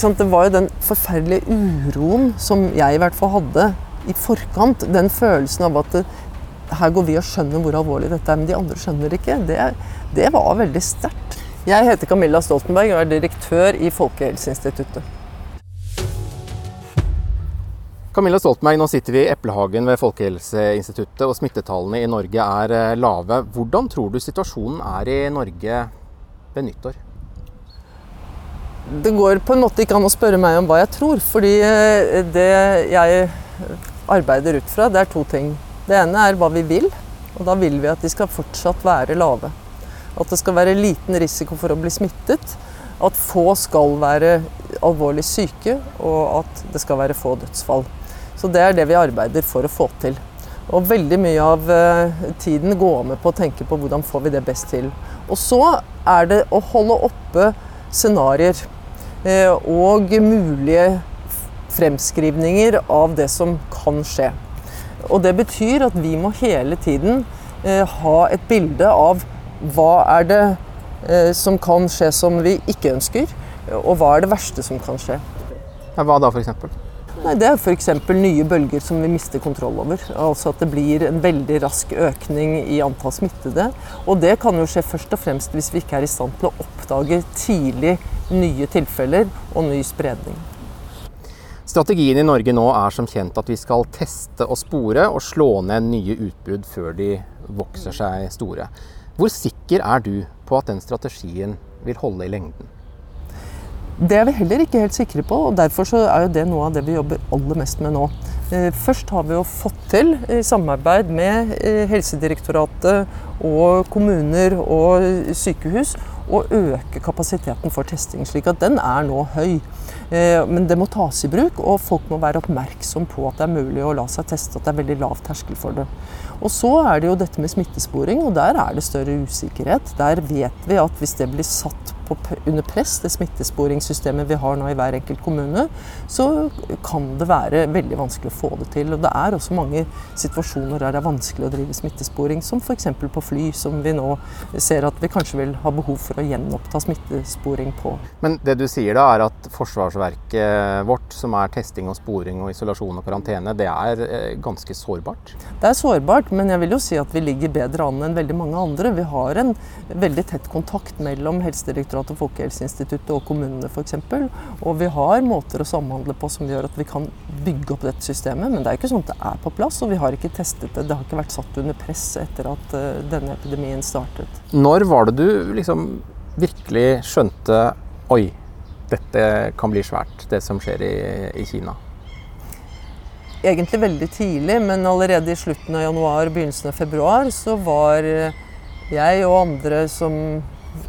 Det var jo den forferdelige uroen som jeg i hvert fall hadde i forkant. Den følelsen av at det, her går vi og skjønner hvor alvorlig dette er, men de andre skjønner ikke. Det, det var veldig sterkt. Jeg heter Camilla Stoltenberg og er direktør i Folkehelseinstituttet. Camilla Stoltenberg, nå sitter vi i Eplehagen ved Folkehelseinstituttet, og smittetallene i Norge er eh, lave. Hvordan tror du situasjonen er i Norge ved nyttår? Det går på en måte ikke an å spørre meg om hva jeg tror, fordi eh, det jeg arbeider ut fra, det er to ting. Det ene er hva vi vil, og da vil vi at de skal fortsatt være lave. At det skal være liten risiko for å bli smittet, at få skal være alvorlig syke, og at det skal være få dødsfall. Så det er det vi arbeider for å få til. Og veldig mye av eh, tiden går med på å tenke på hvordan får vi det best til. Og så er det å holde oppe scenarioer og mulige fremskrivninger av det som kan skje. Og det betyr at vi må hele tiden eh, ha et bilde av hva er det eh, som kan skje som vi ikke ønsker, og hva er det verste som kan skje. Hva da, f.eks.? Nei, Det er f.eks. nye bølger som vi mister kontroll over. Altså at det blir en veldig rask økning i antall smittede. Og det kan jo skje først og fremst hvis vi ikke er i stand til å oppdage tidlig nye tilfeller og ny spredning. Strategien i Norge nå er som kjent at vi skal teste og spore og slå ned nye utbrudd før de vokser seg store. Hvor sikker er du på at den strategien vil holde i lengden? Det er vi heller ikke helt sikre på, og derfor er det noe av det vi jobber aller mest med nå. Eh, først har vi jo fått til, i samarbeid med eh, Helsedirektoratet og kommuner og sykehus, å øke kapasiteten for testing, slik at den er nå høy. Eh, men det må tas i bruk, og folk må være oppmerksom på at det er mulig å la seg teste. At det er veldig lav terskel for det. Og så er det jo dette med smittesporing, og der er det større usikkerhet. Der vet vi at hvis det blir satt på, under press, det smittesporingssystemet vi har nå i hver enkelt kommune, så kan det være veldig vanskelig å få det til. Og det er også mange situasjoner der det er vanskelig å drive smittesporing, som f.eks. på fly, som vi nå ser at vi kanskje vil ha behov for å gjenoppta smittesporing på. Men det du sier da, er at forsvarsverket vårt, som er testing og sporing og isolasjon og karantene, det er eh, ganske sårbart? Det er sårbart, men jeg vil jo si at vi ligger bedre an enn veldig mange andre. Vi har en veldig tett kontakt mellom Helsedirektoratet Helsedirektoratet og Folkehelseinstituttet og kommunene f.eks. Og vi har måter å samhandle på som gjør at vi kan bygge opp dette systemet. Men det er ikke sånn at det er på plass, og vi har ikke testet det. Det har ikke vært satt under press etter at uh, denne epidemien startet. Når var det du liksom virkelig skjønte Oi, dette kan bli svært, det som skjer i, i Kina? Egentlig veldig tidlig, men allerede i slutten av januar, begynnelsen av februar, så var jeg og andre som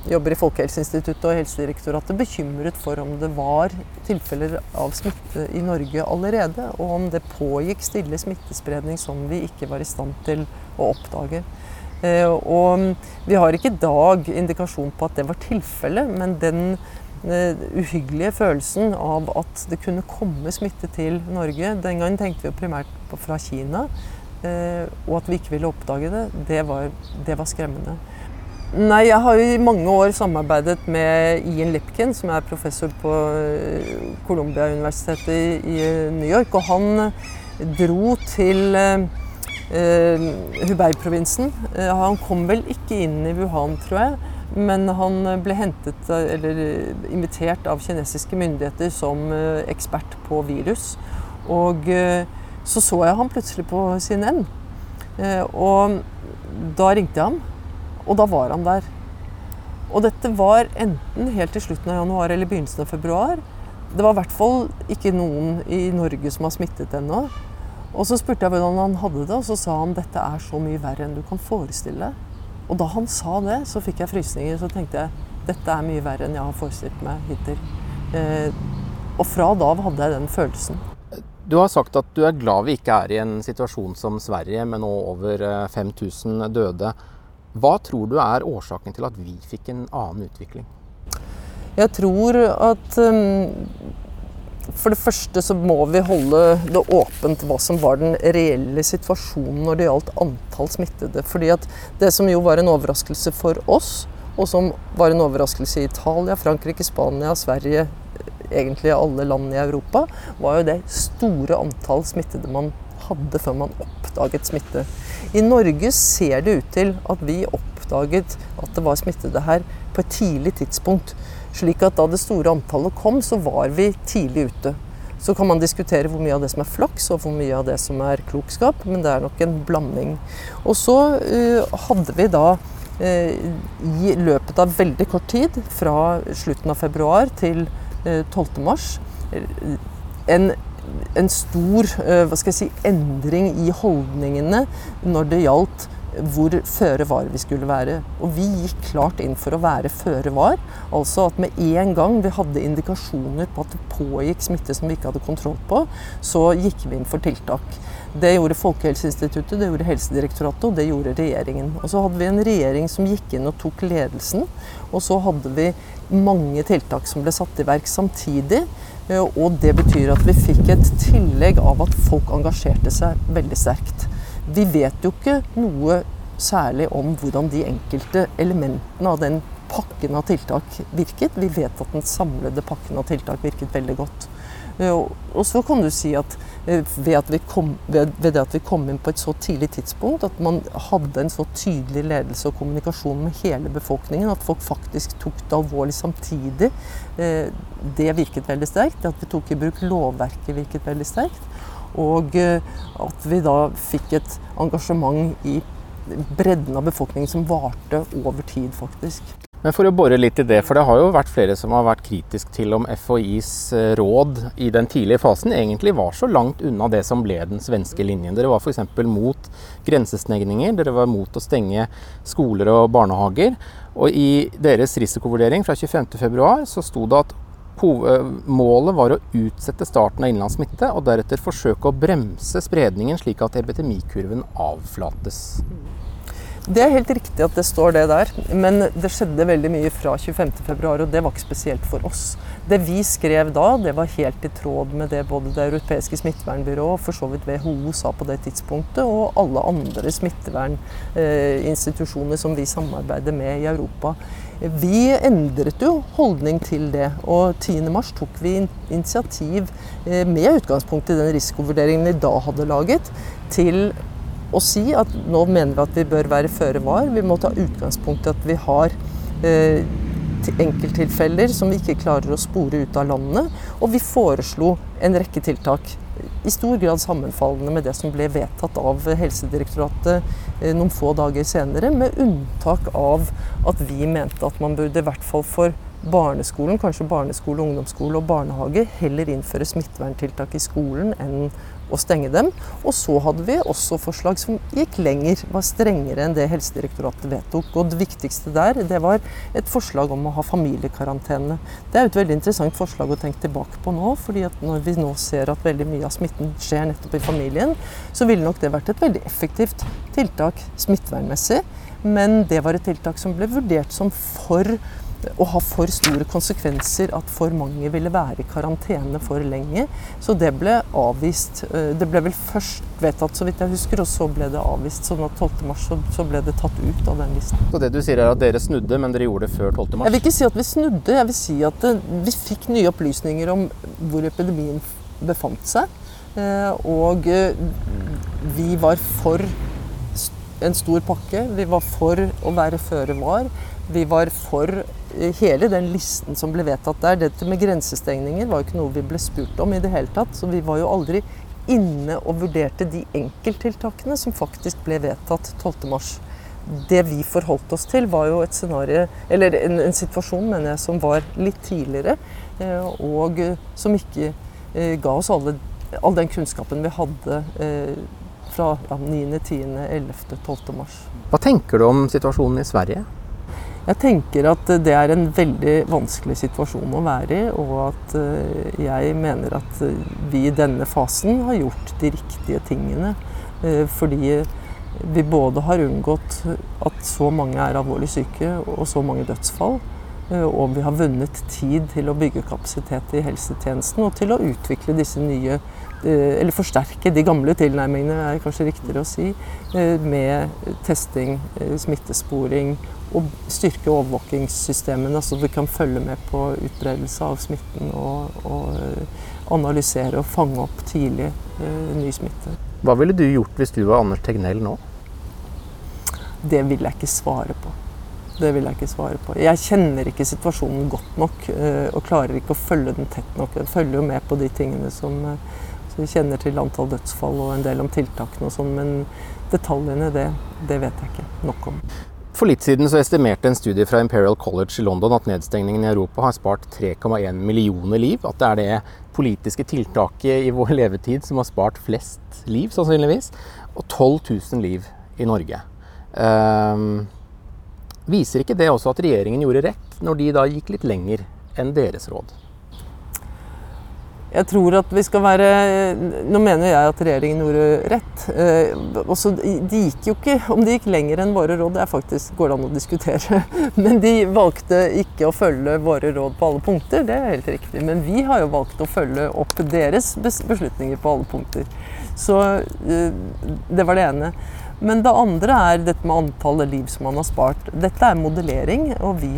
jobber i Folkehelseinstituttet og Helsedirektoratet bekymret for om det var tilfeller av smitte i Norge allerede, og om det pågikk stille smittespredning som vi ikke var i stand til å oppdage. Eh, og vi har ikke i dag indikasjon på at det var tilfellet, men den eh, uhyggelige følelsen av at det kunne komme smitte til Norge Den gangen tenkte vi primært på fra Kina, eh, og at vi ikke ville oppdage det, det var, det var skremmende. Nei, jeg har jo i mange år samarbeidet med Ian Lipkin, som er professor på eh, Columbia-universitetet i New York. Og han dro til eh, Hubei-provinsen. Han kom vel ikke inn i Wuhan, tror jeg. Men han ble hentet, eller invitert av kinesiske myndigheter som ekspert på virus. Og så så jeg han plutselig på CNN. Og da ringte jeg ham. Og da var han der. Og dette var enten helt til slutten av januar eller begynnelsen av februar. Det var i hvert fall ikke noen i Norge som har smittet ennå. Og så spurte jeg hvordan han hadde det, og så sa han dette er så mye verre enn du kan forestille. Og da han sa det, så fikk jeg frysninger. Så tenkte jeg dette er mye verre enn jeg har forestilt meg hittil. Eh, og fra da av hadde jeg den følelsen. Du har sagt at du er glad vi ikke er i en situasjon som Sverige med nå over 5000 eh, døde. Hva tror du er årsaken til at vi fikk en annen utvikling? Jeg tror at um, for det første så må vi holde det åpent hva som var den reelle situasjonen når det gjaldt antall smittede. Fordi at det som jo var en overraskelse for oss, og som var en overraskelse i Italia, Frankrike, Spania, Sverige, egentlig alle land i Europa, var jo det store antall smittede man hadde før man oppdaget smitte. I Norge ser det ut til at vi oppdaget at det var smittede her på et tidlig tidspunkt. Slik at da det store antallet kom, så var vi tidlig ute. Så kan man diskutere hvor mye av det som er flaks og hvor mye av det som er klokskap, men det er nok en blanding. Og så uh, hadde vi da uh, i løpet av veldig kort tid, fra slutten av februar til uh, 12. mars, en en stor hva skal jeg si, endring i holdningene når det gjaldt hvor føre var vi skulle være. Og vi gikk klart inn for å være føre var. Altså at med en gang vi hadde indikasjoner på at det pågikk smitte som vi ikke hadde kontroll på, så gikk vi inn for tiltak. Det gjorde Folkehelseinstituttet, det gjorde Helsedirektoratet og det gjorde regjeringen. Og så hadde vi en regjering som gikk inn og tok ledelsen. Og så hadde vi mange tiltak som ble satt i verk samtidig. Og det betyr at vi fikk et tillegg av at folk engasjerte seg veldig sterkt. Vi vet jo ikke noe særlig om hvordan de enkelte elementene av den pakken av tiltak virket. Vi vet at den samlede pakken av tiltak virket veldig godt. Og så kan du si at ved, at kom, ved, det at vi kom inn på et så tidlig tidspunkt, at man hadde en så tydelig ledelse og kommunikasjon med hele befolkningen, at folk faktisk tok det alvorlig samtidig, det virket veldig sterkt. At vi tok i bruk lovverket virket veldig sterkt. Og eh, at vi da fikk et engasjement i bredden av befolkningen som varte over tid, faktisk. Men for å bore litt i det, for det har jo vært flere som har vært kritisk til om FHIs eh, råd i den tidlige fasen egentlig var så langt unna det som ble den svenske linjen. Dere var f.eks. mot grensestengninger, dere var mot å stenge skoler og barnehager. Og i deres risikovurdering fra 25.2 så sto det at Eh, målet var å utsette starten av innenlands smitte, og deretter forsøke å bremse spredningen slik at epidemikurven avflates. Det er helt riktig at det står det der, men det skjedde veldig mye fra 25.2, og det var ikke spesielt for oss. Det vi skrev da, det var helt i tråd med det både det europeiske smittevernbyrået og for så vidt WHO sa på det tidspunktet, og alle andre smitteverninstitusjoner som vi samarbeider med i Europa. Vi endret jo holdning til det, og 10.3 tok vi initiativ eh, med utgangspunkt i den risikovurderingen vi da hadde laget, til å si at nå mener vi at vi bør være føre var. Vi må ta utgangspunkt i at vi har eh, enkelttilfeller som vi ikke klarer å spore ut av landet. Og vi foreslo en rekke tiltak i stor grad sammenfallende med det som ble vedtatt av Helsedirektoratet eh, noen få dager senere, med unntak av at vi mente at man burde i hvert fall for barneskolen, kanskje barneskole, ungdomsskole og barnehage, heller innføre smitteverntiltak i skolen enn å stenge dem. Og så hadde vi også forslag som gikk lenger, var strengere enn det Helsedirektoratet vedtok. Og det viktigste der, det var et forslag om å ha familiekarantene. Det er et veldig interessant forslag å tenke tilbake på nå, fordi at når vi nå ser at veldig mye av smitten skjer nettopp i familien, så ville nok det vært et veldig effektivt tiltak smittevernmessig. Men det var et tiltak som ble vurdert som for å ha for store konsekvenser at for mange ville være i karantene for lenge. Så det ble avvist. Eh, det ble vel først vedtatt, så vidt jeg husker, og så ble det avvist. sånn at 12.3 så ble det tatt ut av den listen. Så det du sier er at dere snudde, men dere gjorde det før 12.3? Jeg vil ikke si at vi snudde. Jeg vil si at eh, vi fikk nye opplysninger om hvor epidemien befant seg. Eh, og vi var for en stor pakke. Vi var for å være føre var. Vi var for hele den listen som ble vedtatt der. Dette med grensestengninger var jo ikke noe vi ble spurt om i det hele tatt. Så vi var jo aldri inne og vurderte de enkelttiltakene som faktisk ble vedtatt 12.3. Det vi forholdt oss til, var jo et scenario, eller en, en situasjon mener jeg, som var litt tidligere, eh, og som ikke eh, ga oss alle, all den kunnskapen vi hadde eh, fra ja, 9., 10., 11., 12. mars. Hva tenker du om situasjonen i Sverige? Jeg tenker at det er en veldig vanskelig situasjon å være i, og at eh, jeg mener at eh, vi i denne fasen har gjort de riktige tingene. Eh, fordi vi både har unngått at så mange er alvorlig syke og så mange dødsfall. Og vi har vunnet tid til å bygge kapasitet i helsetjenesten og til å utvikle disse nye eller forsterke de gamle tilnærmingene, er kanskje riktigere å si, med testing, smittesporing og styrke overvåkingssystemene, så vi kan følge med på utbredelse av smitten og, og analysere og fange opp tidlig ny smitte. Hva ville du gjort hvis du var Anders Tegnell nå? Det vil jeg ikke svare på. Det vil jeg ikke svare på. Jeg kjenner ikke situasjonen godt nok eh, og klarer ikke å følge den tett nok. Jeg følger jo med på de tingene som eh, så jeg kjenner til antall dødsfall og en del om tiltakene og sånn, men detaljene, det, det vet jeg ikke nok om. For litt siden så estimerte en studie fra Imperial College i London at nedstengningen i Europa har spart 3,1 millioner liv. At det er det politiske tiltaket i vår levetid som har spart flest liv, sannsynligvis. Og 12 000 liv i Norge. Um, Viser ikke det også at regjeringen gjorde rett, når de da gikk litt lenger enn deres råd? Jeg tror at vi skal være Nå mener jeg at regjeringen gjorde rett. Eh, også, de gikk jo ikke, Om de gikk lenger enn våre råd, det er faktisk, går det an å diskutere. Men de valgte ikke å følge våre råd på alle punkter. Det er helt riktig. Men vi har jo valgt å følge opp deres beslutninger på alle punkter. Så eh, det var det ene. Men det andre er dette med antallet liv som man har spart. Dette er modellering, og vi,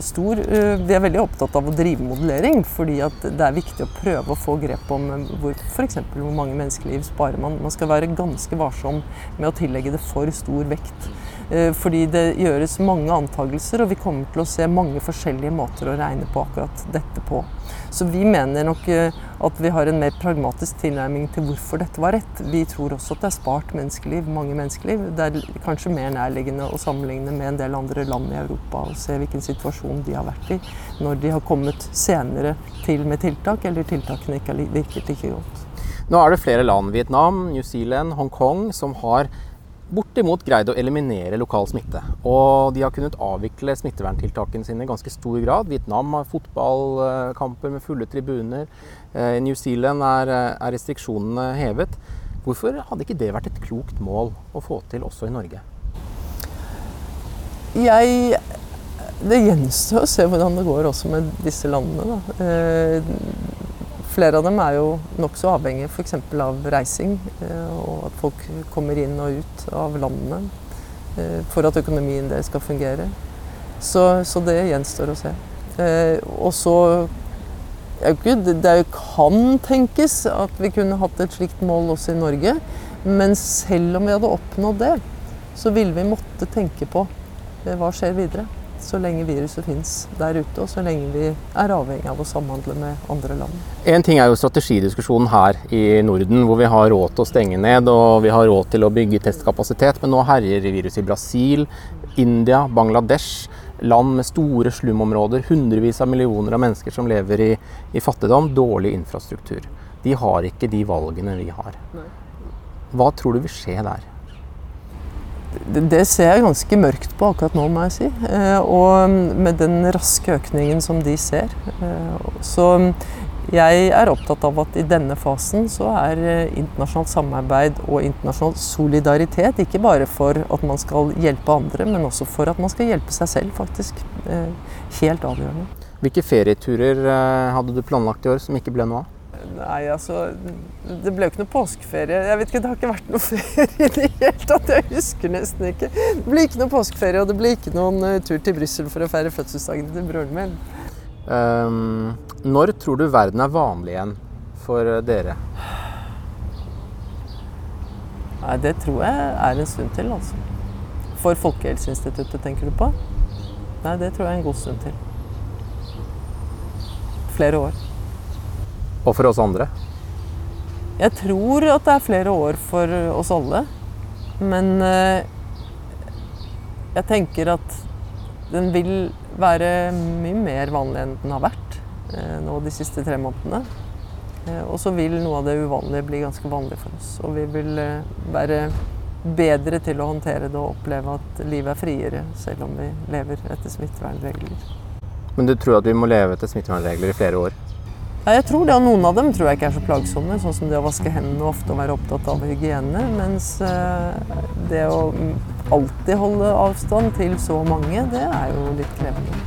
stor, eh, vi er veldig opptatt av å drive modellering. Fordi det er viktig å prøve å få grep om eh, hvor, f.eks. hvor mange menneskeliv sparer man. Man skal være ganske varsom med å tillegge det for stor vekt. Eh, fordi det gjøres mange antakelser, og vi kommer til å se mange forskjellige måter å regne på akkurat dette på. Så vi mener nok at vi har en mer pragmatisk tilnærming til hvorfor dette var rett. Vi tror også at det er spart menneskeliv mange menneskeliv. Det er kanskje mer nærliggende å sammenligne med en del andre land i Europa og se hvilken situasjon de har vært i når de har kommet senere til med tiltak, eller tiltakene ikke har virket like godt. Nå er det flere land, Vietnam, New Zealand, Hongkong, som har bortimot greid å eliminere lokal smitte. Og de har kunnet avvikle smitteverntiltakene sine i ganske stor grad. Vietnam har fotballkamper med fulle tribuner. Eh, I New Zealand eh, er restriksjonene hevet. Hvorfor hadde ikke det vært et klokt mål å få til også i Norge? Jeg Det gjenstår å se hvordan det går også med disse landene. Eh, flere av dem er jo nokså avhengige f.eks. av reising, eh, og at folk kommer inn og ut av landene eh, for at økonomien deres skal fungere. Så, så det gjenstår å se. Eh, og så det kan tenkes at vi kunne hatt et slikt mål også i Norge. Men selv om vi hadde oppnådd det, så ville vi måtte tenke på hva skjer videre. Så lenge viruset fins der ute, og så lenge vi er avhengig av å samhandle med andre land. En ting er jo strategidiskusjonen her i Norden, hvor vi har råd til å stenge ned og vi har råd til å bygge testkapasitet. Men nå herjer viruset i Brasil, India, Bangladesh land med store slumområder, hundrevis av millioner av mennesker som lever i, i, fattigdom, dårlig infrastruktur. De har ikke de valgene vi har. Hva tror du vil skje der? Det, ser jeg ganske mørkt på akkurat nå, må jeg si. Eh, og med den raske økningen som de ser. Eh, så jeg er opptatt av at i denne fasen så er eh, internasjonalt samarbeid og internasjonal solidaritet ikke bare for at man skal hjelpe andre, men også for at man skal hjelpe seg selv, faktisk. Helt avgjørende. Hvilke ferieturer hadde du planlagt i år som ikke ble noe av? Nei, altså Det ble jo ikke noe påskeferie. Jeg vet ikke, Det har ikke vært noe ferie i det hele tatt. Jeg husker nesten ikke. Det blir ikke noe påskeferie, og det blir ikke noen tur til Brussel for å feire fødselsdagen til broren min. Um, når tror du verden er vanlig igjen for eh, dere? Nei, Det tror jeg er en stund til, altså. For Folkehelseinstituttet, tenker du på? Nei, det tror jeg er en god stund til. Flere år. Og for oss andre? Jeg tror at det er flere år for oss alle. Men eh, jeg tenker at den vil være mye mer vanlig enn den har vært eh, nå de siste tre månedene. Eh, og så vil noe av det uvanlige bli ganske vanlig for oss. Og vi vil være bedre til å håndtere det og oppleve at livet er friere, selv om vi lever etter smittevernregler. Men du tror at vi må leve etter smittevernregler i flere år? Ja, jeg tror det, og Noen av dem tror jeg ikke er så plagsomme, sånn som det å vaske hendene ofte og være opptatt av hygiene. Mens det å alltid holde avstand til så mange, det er jo litt krevende.